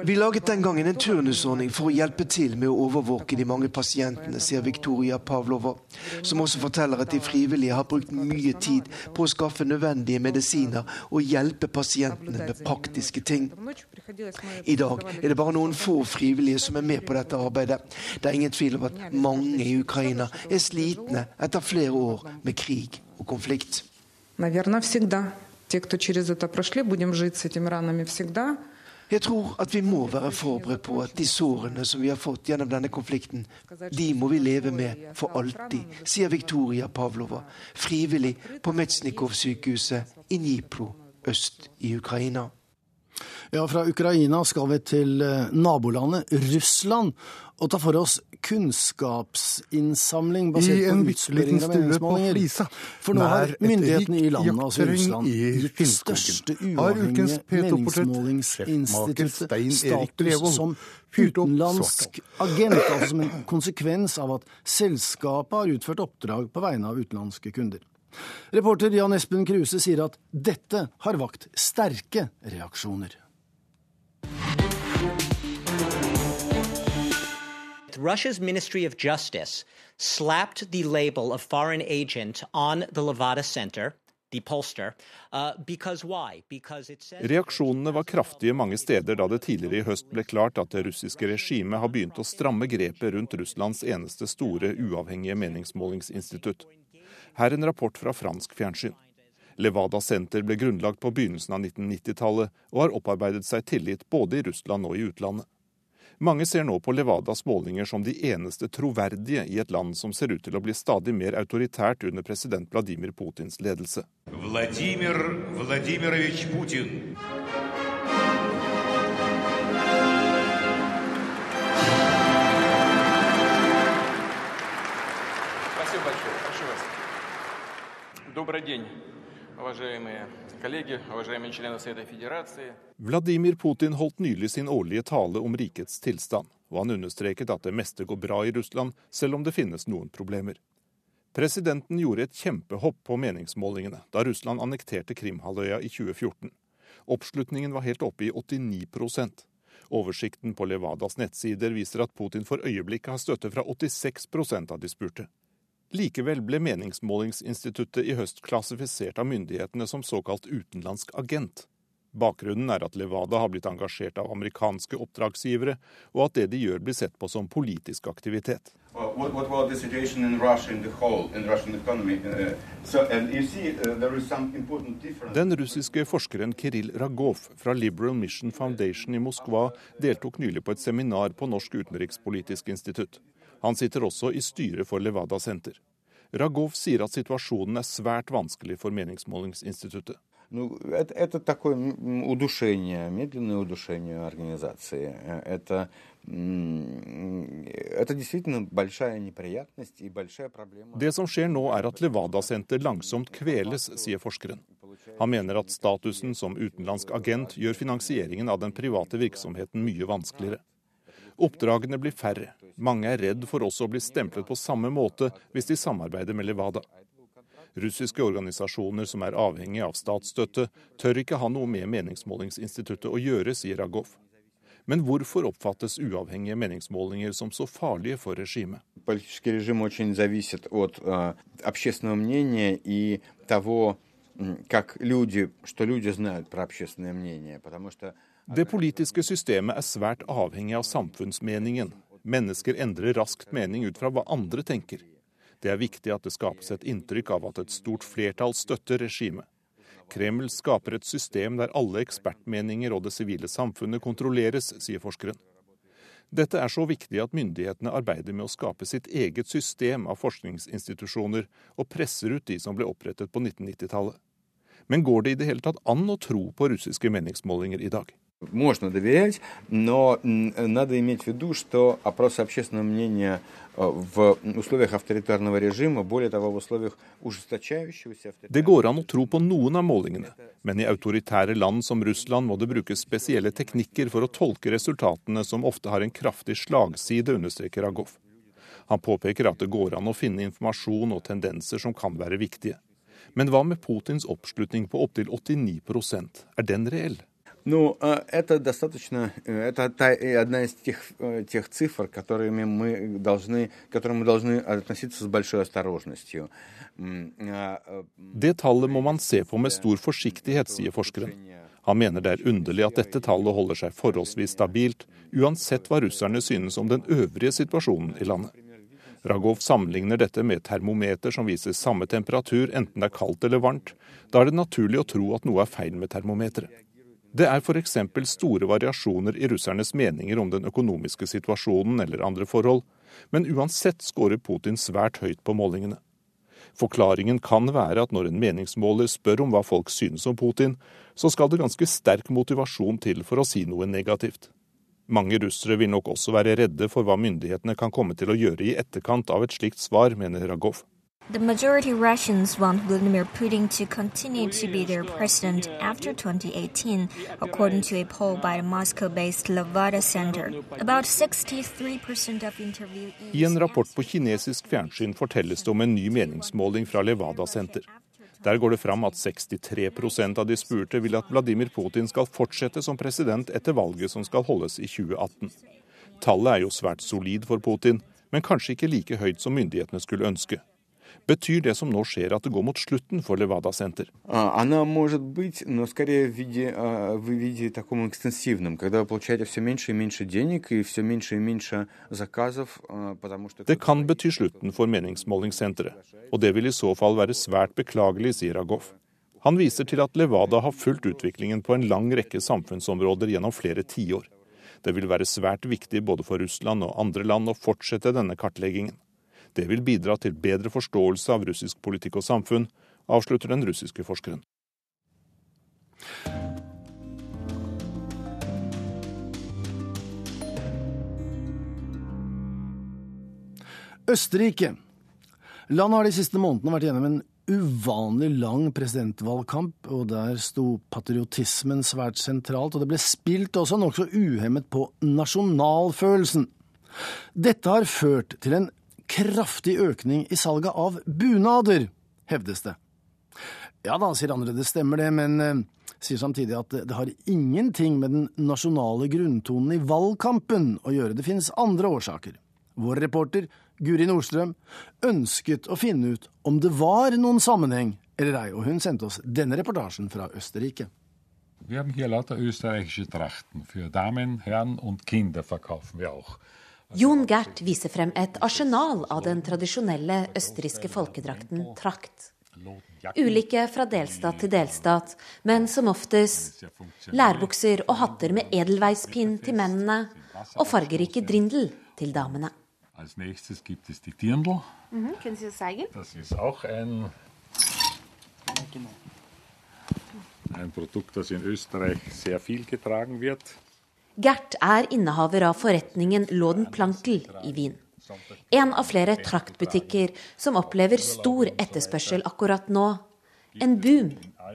Vi laget den gangen en turnusordning for å hjelpe til med å overvåke de mange pasientene, sier Viktoria Pavlova, som også forteller at de frivillige har brukt mye tid på å skaffe nødvendige medisiner og hjelpe pasientene med praktiske ting. I dag er det bare noen få frivillige som er med på dette arbeidet. Det er ingen tvil om at mange i Ukraina er slitne etter flere år med krig og konflikt. Наверное, всегда. Те, кто через это прошли, будем жить с этими ранами всегда. Jeg tror at vi må være forberedt på at de sårene som vi har fått gjennom denne konflikten, de må vi leve med for alltid, sier Viktoria Pavlova, frivillig på Metsjnikov-sykehuset i Dnipro øst i Ukraina. Ja, fra Ukraina skal vi til eh, nabolandet Russland og ta for oss kunnskapsinnsamling basert på utspørringer av meningsmålinger. For nå har myndighetene i landet, altså Russland, gitt største uavhengige meningsmålingsinstituttet status som utenlandsk agent, altså som en konsekvens av at selskapet har utført oppdrag på vegne av utenlandske kunder. Reporter Jan Espen Kruse sier at dette har vakt sterke reaksjoner. Russia's Ministry of Justice slapped the label of foreign agent on the Levada Center. Uh, Reaksjonene var kraftige mange steder da det tidligere i høst ble klart at det russiske regimet har begynt å stramme grepet rundt Russlands eneste store uavhengige meningsmålingsinstitutt. Her en rapport fra fransk fjernsyn. Levada Center ble grunnlagt på begynnelsen av 1990-tallet og har opparbeidet seg tillit både i Russland og i utlandet. Mange ser nå på Levadas målinger som de eneste troverdige i et land som ser ut til å bli stadig mer autoritært under president Vladimir Putins ledelse. Vladimir Vladimirovich Putin. Добрый день, уважаемые Vladimir Putin holdt nylig sin årlige tale om rikets tilstand, og han understreket at det meste går bra i Russland, selv om det finnes noen problemer. Presidenten gjorde et kjempehopp på meningsmålingene da Russland annekterte Krimhalvøya i 2014. Oppslutningen var helt oppe i 89% Oversikten på Levadas nettsider viser at Putin for øyeblikket har støtte fra 86% av de spurte. Likevel ble meningsmålingsinstituttet i høst klassifisert av myndighetene som såkalt utenlandsk agent. Bakgrunnen er at Levada har blitt engasjert av amerikanske oppdragsgivere, og at det de gjør blir sett på som politisk aktivitet. Uh, uh, Den russiske forskeren Kiril Ragov fra Liberal Mission Foundation i Moskva deltok nylig på et seminar på Norsk utenrikspolitisk institutt. Han sitter også i styret for Levada Senter. Ragov sier at situasjonen er svært vanskelig for meningsmålingsinstituttet. Ну, это, это такое удушение, медленное удушение организации. Это, это действительно большая неприятность и большая проблема. Det som skjer nå, er at Levada-senter langsomt kveles, sier forskeren. Han mener at statusen som utenlandsk agent gjør finansieringen av den private virksomheten mye vanskeligere. Oppdragene blir færre. Mange er redd for også å bli stemplet på samme måte hvis de samarbeider med Levada. Russiske organisasjoner som er avhengige av statsstøtte, tør ikke ha noe med meningsmålingsinstituttet å gjøre, sier Ragov. Men hvorfor oppfattes uavhengige meningsmålinger som så farlige for regimet? Политический det politiske systemet er svært avhengig av samfunnsmeningen. Mennesker endrer raskt mening ut fra hva andre tenker. Det er viktig at det skapes et inntrykk av at et stort flertall støtter regimet. Kreml skaper et system der alle ekspertmeninger og det sivile samfunnet kontrolleres, sier forskeren. Dette er så viktig at myndighetene arbeider med å skape sitt eget system av forskningsinstitusjoner, og presser ut de som ble opprettet på 1990-tallet. Men går det i det hele tatt an å tro på russiske meningsmålinger i dag? Можно доверять, но надо иметь в виду, что опросы общественного мнения в условиях авторитарного режима, более того, в условиях ужесточающегося Det går an å tro på noen av målingene, men i autoritære land som Russland må det brukes spesielle teknikker for å tolke resultatene, som ofte har en kraftig slagside, understreker Ragov. Han påpeker at det går an å finne informasjon og tendenser som kan være viktige. Men hva med Putins oppslutning på opptil 89 Er den reell? Ну, это достаточно, это та, одна из тех, тех цифр, которыми мы должны, к которым мы должны относиться с большой осторожностью. Det tallet må man se på med stor forsiktighet, sier forskeren. Han mener det er underlig at dette tallet holder seg forholdsvis stabilt, uansett hva russerne synes om den øvrige situasjonen i landet. Ragov sammenligner dette med et termometer som viser samme temperatur enten det er kaldt eller varmt. Da er det naturlig å tro at noe er feil med termometeret. Det er f.eks. store variasjoner i russernes meninger om den økonomiske situasjonen eller andre forhold, men uansett scorer Putin svært høyt på målingene. Forklaringen kan være at når en meningsmåler spør om hva folk synes om Putin, så skal det ganske sterk motivasjon til for å si noe negativt. Mange russere vil nok også være redde for hva myndighetene kan komme til å gjøre i etterkant av et slikt svar, mener Ragov. The majority Russians want Vladimir Putin to continue to be their president after 2018, according to a poll by the Moscow-based Levada Center. About 63% of interviewees... I en rapport på kinesisk fjernsyn fortelles det om en ny meningsmåling fra Levada Center. Der går det fram at 63% av de spurte vil at Vladimir Putin skal fortsette som president etter valget som skal holdes i 2018. Tallet er jo svært solid for Putin, men kanskje ikke like høyt som myndighetene skulle ønske betyr det som nå skjer at det går mot slutten for Levada senter. Det kan bety slutten for meningsmålingssenteret, og det vil i så fall være svært beklagelig, sier Agov. Han viser til at Levada har fulgt utviklingen på en lang rekke samfunnsområder gjennom flere tiår. Det vil være svært viktig både for Russland og andre land å fortsette denne kartleggingen. Det vil bidra til bedre forståelse av russisk politikk og samfunn, avslutter den russiske forskeren. Østerrike. Landet har de siste månedene vært gjennom en uvanlig lang presidentvalgkamp, og der sto patriotismen svært sentralt, og det ble spilt også nokså uhemmet på nasjonalfølelsen. Dette har ført til en kraftig økning i salget av bunader, hevdes det. Ja da, sier andre, det stemmer det, men eh, sier samtidig at det, har ingenting med den nasjonale grunntonen i valgkampen å gjøre. Det finnes andre årsaker. Vår reporter Guri Nordstrøm ønsket å finne ut om det var noen sammenheng eller ei, og hun sendte oss denne reportasjen fra Østerrike. Vi har hier lauter österreichische Trachten. Für Damen, Herren und Kinder verkaufen wir auch. Jon Gert viser frem et arsenal av den tradisjonelle østerrikske folkedrakten trakt. Ulike fra delstat til delstat, men som oftest lærbukser og hatter med edelveispinn til mennene og fargerike drindel til damene. Als nächstes gibt es die Dirndl. Mhm, können Sie das zeigen? Das ist auch ein, ein Produkt, das in Österreich sehr viel getragen wird. Gert er innehaver av forretningen Låden Plankel i Wien. En av flere traktbutikker som opplever stor etterspørsel akkurat nå. En boom,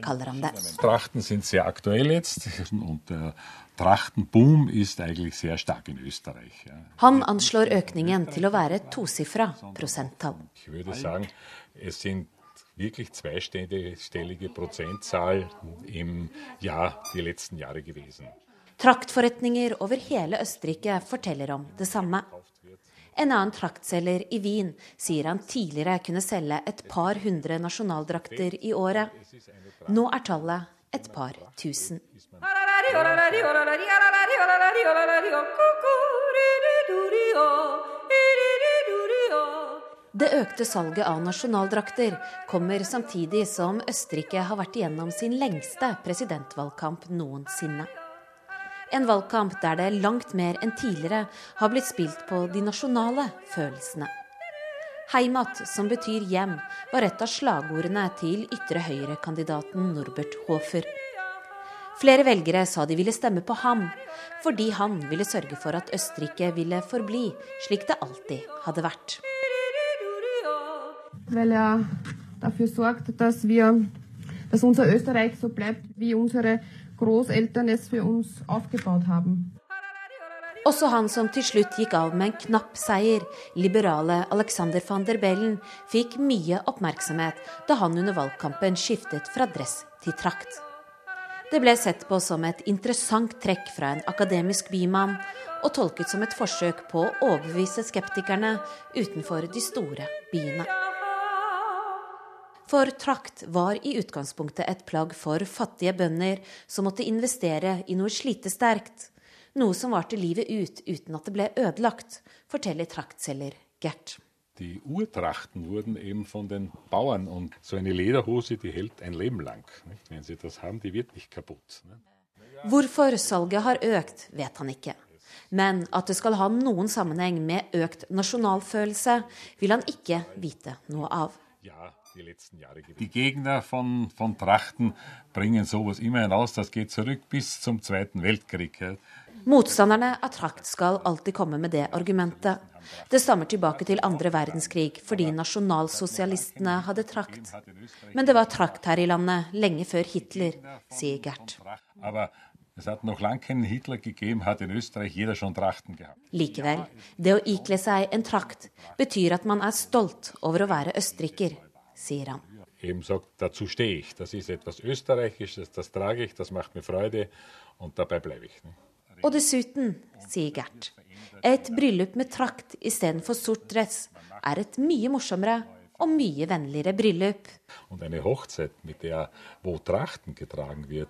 kaller han det. Trachten sind sehr aktuell jetzt und der Trachtenboom ist eigentlich sehr stark in Österreich. Han anslår økningen til å være tosifra prosenttall. Ich würde sagen, es sind wirklich zweistellige Prozentzahl im Jahr, die letzten Jahre gewesen. Traktforretninger over hele Østerrike forteller om det samme. En annen traktselger i Wien sier han tidligere kunne selge et par hundre nasjonaldrakter i året. Nå er tallet et par tusen. Det økte salget av nasjonaldrakter kommer samtidig som Østerrike har vært igjennom sin lengste presidentvalgkamp noensinne. En valgkamp der det langt mer enn tidligere har blitt spilt på de nasjonale følelsene. Heimat, som betyr hjem, var et av slagordene til ytre høyre-kandidaten Norbert Hofer. Flere velgere sa de ville stemme på ham, fordi han ville sørge for at Østerrike ville forbli slik det alltid hadde vært. Vel, ja. dafür sorgt, dass wir, dass unser Österreich so bleibt, wie Også han som til slutt gikk av med en knapp seier, liberale Alexander van der Bellen, fikk mye oppmerksomhet da han under valgkampen skiftet fra dress til trakt. Det ble sett på som et interessant trekk fra en akademisk bymann, og tolket som et forsøk på å overbevise skeptikerne utenfor de store byene. For trakt var i utgangspunktet et plagg for fattige bønder som måtte investere i noe slitesterkt. Noe som varte livet ut uten at det ble ødelagt, forteller traktselger Gert. Die Urtrachten wurden eben von den Bauern und so eine Lederhose, die hält ein Leben lang. Wenn Sie das haben, die wird nicht kaputt. Hvorfor salget har økt, vet han ikke. Men at det skal ha noen sammenheng med økt nasjonalfølelse, vil han ikke vite noe av. Die Gegner von, von Trachten bringen sowas immer hinaus. Das geht zurück bis zum Zweiten Weltkrieg. Motstanderne av trakt skal alltid komme med det argumentet. Det stammer tilbake til andre verdenskrig, fordi nasjonalsosialistene hadde trakt. Men det var trakt her i landet lenge før Hitler, sier Gert. Likevel, det å ikle seg en trakt betyr at man er stolt over å være østerriker, sier han. Eben sagt, dazu stehe ich. Das ist etwas Österreichisches, das trage ich, das macht mir Freude und dabei bleibe ich. Ne? Og dessuten, sier Gert, et bryllup med trakt istedenfor sort dress er et mye morsommere og mye vennligere bryllup. Und eine Hochzeit, mit der, wo Trachten getragen wird,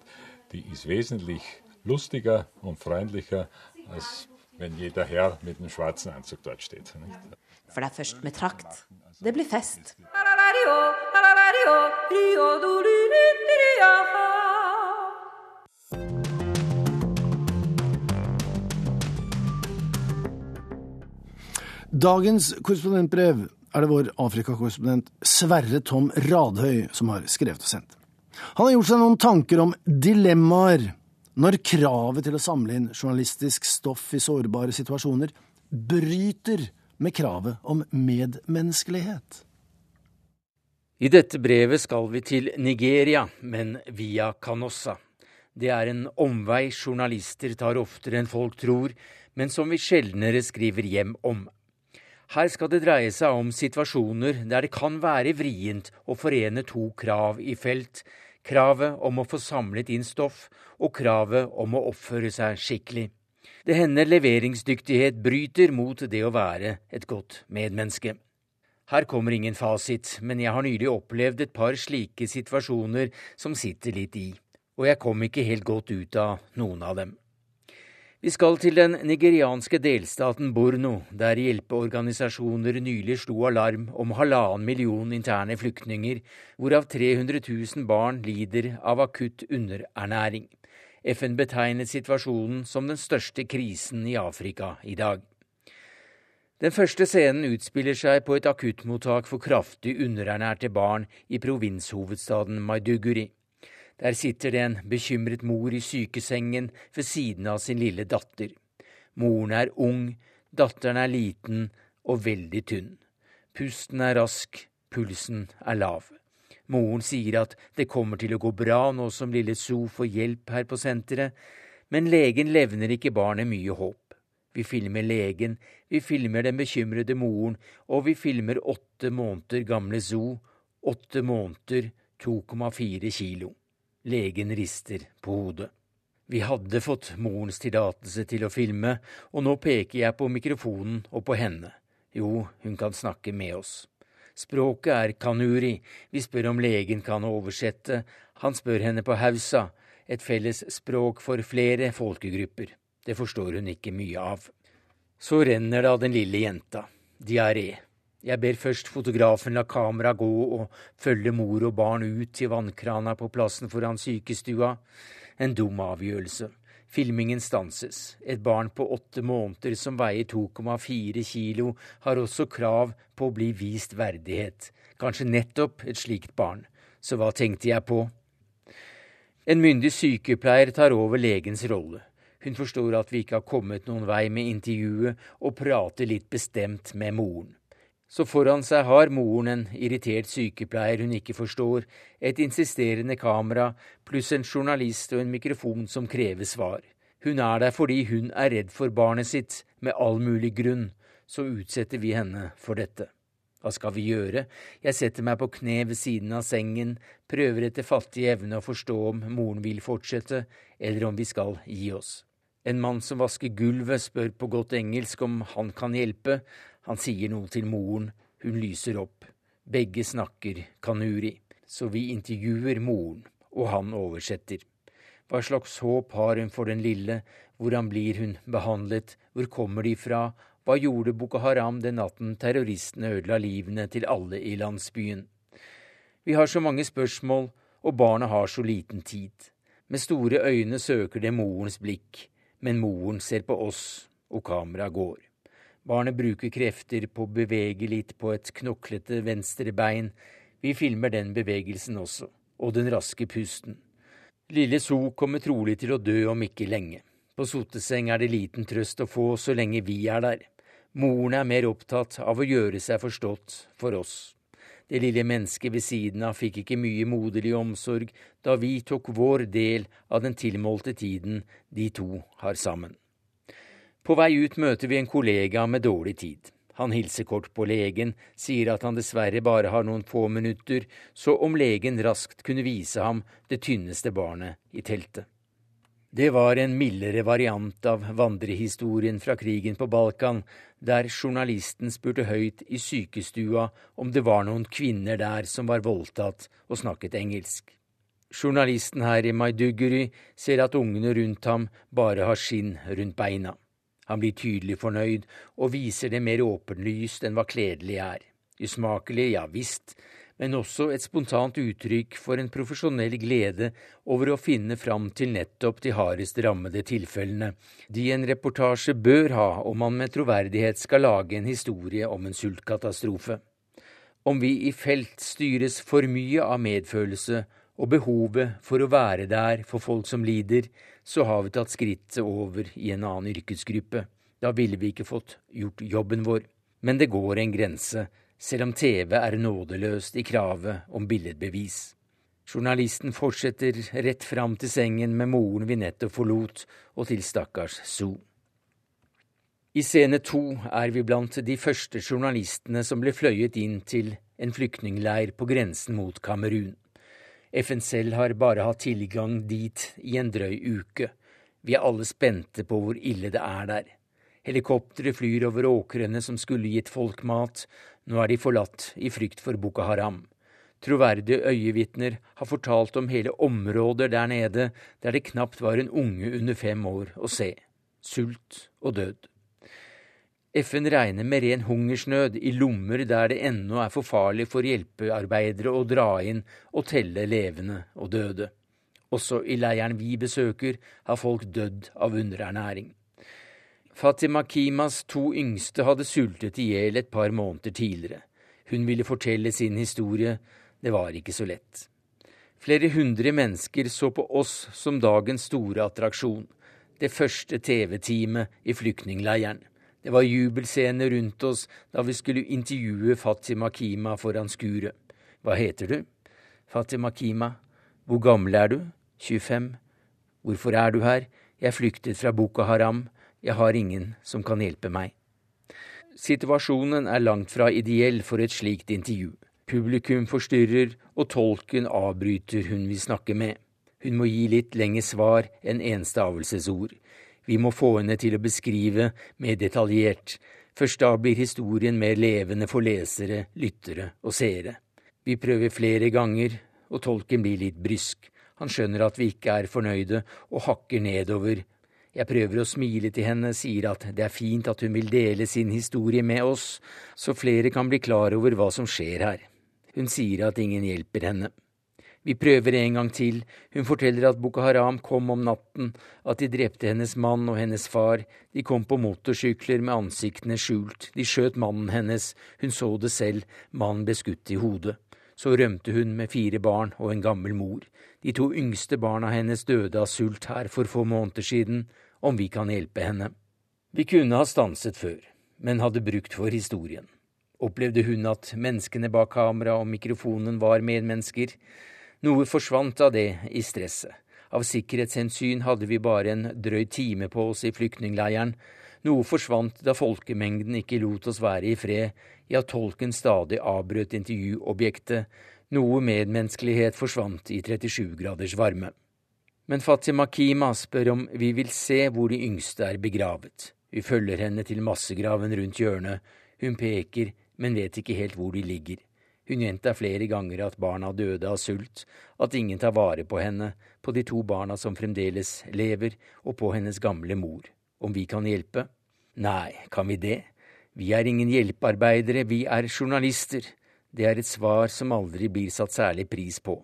die ist wesentlich lustiger und freundlicher, als wenn jeder Herr mit einem schwarzen Anzug dort steht. For det er først med trakt det blir fest. Dagens korrespondentbrev er det vår Afrikakorrespondent Sverre Tom Radhøy som har skrevet og sendt. Han har gjort seg noen tanker om dilemmaer når kravet til å samle inn journalistisk stoff i sårbare situasjoner bryter med kravet om medmenneskelighet. I dette brevet skal vi til Nigeria, men via Canossa. Det er en omvei journalister tar oftere enn folk tror, men som vi sjeldnere skriver hjem om. Her skal det dreie seg om situasjoner der det kan være vrient å forene to krav i felt. Kravet om å få samlet inn stoff og kravet om å oppføre seg skikkelig. Det hender leveringsdyktighet bryter mot det å være et godt medmenneske. Her kommer ingen fasit, men jeg har nylig opplevd et par slike situasjoner som sitter litt i, og jeg kom ikke helt godt ut av noen av dem. Vi skal til den nigerianske delstaten Borno, der hjelpeorganisasjoner nylig slo alarm om halvannen million interne flyktninger, hvorav 300 000 barn lider av akutt underernæring. FN betegnet situasjonen som den største krisen i Afrika i dag. Den første scenen utspiller seg på et akuttmottak for kraftig underernærte barn i provinshovedstaden Maiduguri. Der sitter det en bekymret mor i sykesengen ved siden av sin lille datter. Moren er ung, datteren er liten og veldig tynn. Pusten er rask, pulsen er lav. Moren sier at det kommer til å gå bra nå som lille So får hjelp her på senteret, men legen levner ikke barnet mye håp. Vi filmer legen, vi filmer den bekymrede moren, og vi filmer åtte måneder gamle Zoo. åtte måneder, 2,4 kilo. Legen rister på hodet. Vi hadde fått morens tillatelse til å filme, og nå peker jeg på mikrofonen og på henne. Jo, hun kan snakke med oss. Språket er kanuri, vi spør om legen kan oversette, han spør henne på hausa, et felles språk for flere folkegrupper. Det forstår hun ikke mye av. Så renner det av den lille jenta. Diaré. Jeg ber først fotografen la kameraet gå og følge mor og barn ut til vannkrana på plassen foran sykestua. En dum avgjørelse. Filmingen stanses. Et barn på åtte måneder som veier 2,4 kilo, har også krav på å bli vist verdighet. Kanskje nettopp et slikt barn. Så hva tenkte jeg på? En myndig sykepleier tar over legens rolle. Hun forstår at vi ikke har kommet noen vei med intervjuet, og prater litt bestemt med moren. Så foran seg har moren en irritert sykepleier hun ikke forstår, et insisterende kamera pluss en journalist og en mikrofon som krever svar. Hun er der fordi hun er redd for barnet sitt, med all mulig grunn. Så utsetter vi henne for dette. Hva skal vi gjøre? Jeg setter meg på kne ved siden av sengen, prøver etter fattig evne å forstå om moren vil fortsette, eller om vi skal gi oss. En mann som vasker gulvet, spør på godt engelsk om han kan hjelpe, han sier noe til moren, hun lyser opp. Begge snakker kanuri, så vi intervjuer moren, og han oversetter. Hva slags håp har hun for den lille, hvordan blir hun behandlet, hvor kommer de fra, hva gjorde Boko Haram den natten terroristene ødela livene til alle i landsbyen? Vi har så mange spørsmål, og barna har så liten tid. Med store øyne søker det morens blikk, men moren ser på oss, og kameraet går. Barnet bruker krefter på å bevege litt på et knoklete venstre bein. Vi filmer den bevegelsen også, og den raske pusten. Lille So kommer trolig til å dø om ikke lenge. På soteseng er det liten trøst å få så lenge vi er der. Moren er mer opptatt av å gjøre seg forstått for oss. Det lille mennesket ved siden av fikk ikke mye moderlig omsorg da vi tok vår del av den tilmålte tiden de to har sammen. På vei ut møter vi en kollega med dårlig tid. Han hilser kort på legen, sier at han dessverre bare har noen få minutter, så om legen raskt kunne vise ham det tynneste barnet i teltet. Det var en mildere variant av vandrehistorien fra krigen på Balkan, der journalisten spurte høyt i sykestua om det var noen kvinner der som var voldtatt og snakket engelsk. Journalisten her i Maiduguri ser at ungene rundt ham bare har skinn rundt beina. Han blir tydelig fornøyd og viser det mer åpenlyst enn hva kledelig er. Usmakelig, ja visst, men også et spontant uttrykk for en profesjonell glede over å finne fram til nettopp de hardest rammede tilfellene, de en reportasje bør ha om man med troverdighet skal lage en historie om en sultkatastrofe. Om vi i felt styres for mye av medfølelse og behovet for å være der for folk som lider, så har vi tatt skrittet over i en annen yrkesgruppe. Da ville vi ikke fått gjort jobben vår. Men det går en grense, selv om TV er nådeløst i kravet om billedbevis. Journalisten fortsetter rett fram til sengen med moren vi nettopp forlot, og til stakkars Sue. I scene to er vi blant de første journalistene som ble fløyet inn til en flyktningleir på grensen mot Kamerun. FN selv har bare hatt tilgang dit i en drøy uke. Vi er alle spente på hvor ille det er der. Helikoptre flyr over åkrene som skulle gitt folk mat, nå er de forlatt i frykt for Boko Haram. Troverdige øyevitner har fortalt om hele områder der nede der det knapt var en unge under fem år å se. Sult og død. FN regner med ren hungersnød i lommer der det ennå er for farlig for hjelpearbeidere å dra inn og telle levende og døde. Også i leiren vi besøker, har folk dødd av underernæring. Fatima Kimas to yngste hadde sultet i hjel et par måneder tidligere. Hun ville fortelle sin historie. Det var ikke så lett. Flere hundre mennesker så på oss som dagens store attraksjon, det første TV-teamet i flyktningleiren. Det var jubelscener rundt oss da vi skulle intervjue Fatima Kima foran skuret. Hva heter du? Fatima Kima. Hvor gammel er du? 25. Hvorfor er du her? Jeg flyktet fra Boko Haram. Jeg har ingen som kan hjelpe meg. Situasjonen er langt fra ideell for et slikt intervju. Publikum forstyrrer, og tolken avbryter hun vil snakke med. Hun må gi litt lengre svar enn enstavelsesord. Vi må få henne til å beskrive mer detaljert. Først da blir historien mer levende for lesere, lyttere og seere. Vi prøver flere ganger, og tolken blir litt brysk. Han skjønner at vi ikke er fornøyde, og hakker nedover. Jeg prøver å smile til henne, sier at det er fint at hun vil dele sin historie med oss, så flere kan bli klar over hva som skjer her. Hun sier at ingen hjelper henne. Vi prøver en gang til, hun forteller at Boko Haram kom om natten, at de drepte hennes mann og hennes far, de kom på motorsykler med ansiktene skjult, de skjøt mannen hennes, hun så det selv, mannen ble skutt i hodet. Så rømte hun med fire barn og en gammel mor. De to yngste barna hennes døde av sult her for få måneder siden, om vi kan hjelpe henne. Vi kunne ha stanset før, men hadde brukt for historien. Opplevde hun at menneskene bak kamera og mikrofonen var medmennesker? Noe forsvant av det i stresset. Av sikkerhetshensyn hadde vi bare en drøy time på oss i flyktningleiren. Noe forsvant da folkemengden ikke lot oss være i fred, ja, tolken stadig avbrøt intervjuobjektet. Noe medmenneskelighet forsvant i 37 graders varme. Men Fatima Kima spør om vi vil se hvor de yngste er begravet. Vi følger henne til massegraven rundt hjørnet. Hun peker, men vet ikke helt hvor de ligger. Hun gjentar flere ganger at barna døde av sult, at ingen tar vare på henne, på de to barna som fremdeles lever, og på hennes gamle mor. Om vi kan hjelpe? Nei, kan vi det? Vi er ingen hjelpearbeidere, vi er journalister. Det er et svar som aldri blir satt særlig pris på.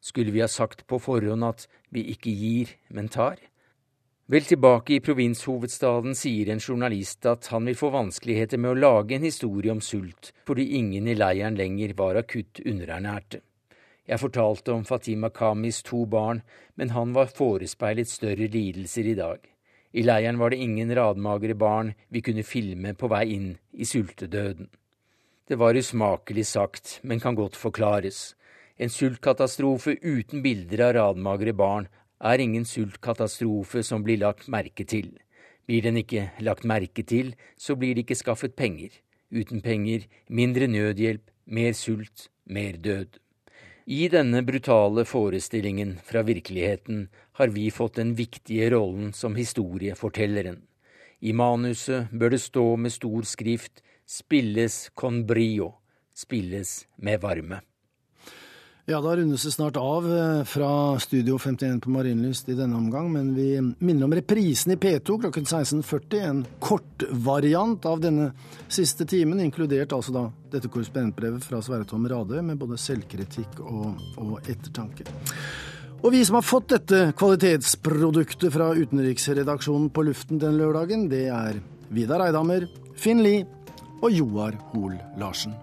Skulle vi ha sagt på forhånd at vi ikke gir, men tar? Vel tilbake i provinshovedstaden sier en journalist at han vil få vanskeligheter med å lage en historie om sult, fordi ingen i leiren lenger var akutt underernærte. Jeg fortalte om Fatima Kamis to barn, men han var forespeilet større lidelser i dag. I leiren var det ingen radmagre barn vi kunne filme på vei inn i sultedøden. Det var usmakelig sagt, men kan godt forklares. En sultkatastrofe uten bilder av radmagre barn er ingen sultkatastrofe som blir lagt merke til. Blir den ikke lagt merke til, så blir det ikke skaffet penger. Uten penger, mindre nødhjelp, mer sult, mer død. I denne brutale forestillingen fra virkeligheten har vi fått den viktige rollen som historiefortelleren. I manuset bør det stå med stor skrift 'Spilles con brio', spilles med varme. Ja, da rundes det snart av eh, fra Studio 51 på Marienlyst i denne omgang, men vi minner om reprisen i P2 klokken 16.40, en kortvariant av denne siste timen, inkludert altså da dette korrespondentbrevet fra Sverre Tom Radøy med både selvkritikk og, og ettertanke. Og vi som har fått dette kvalitetsproduktet fra utenriksredaksjonen på luften den lørdagen, det er Vidar Eidhammer, Finn Lie og Joar Hoel Larsen.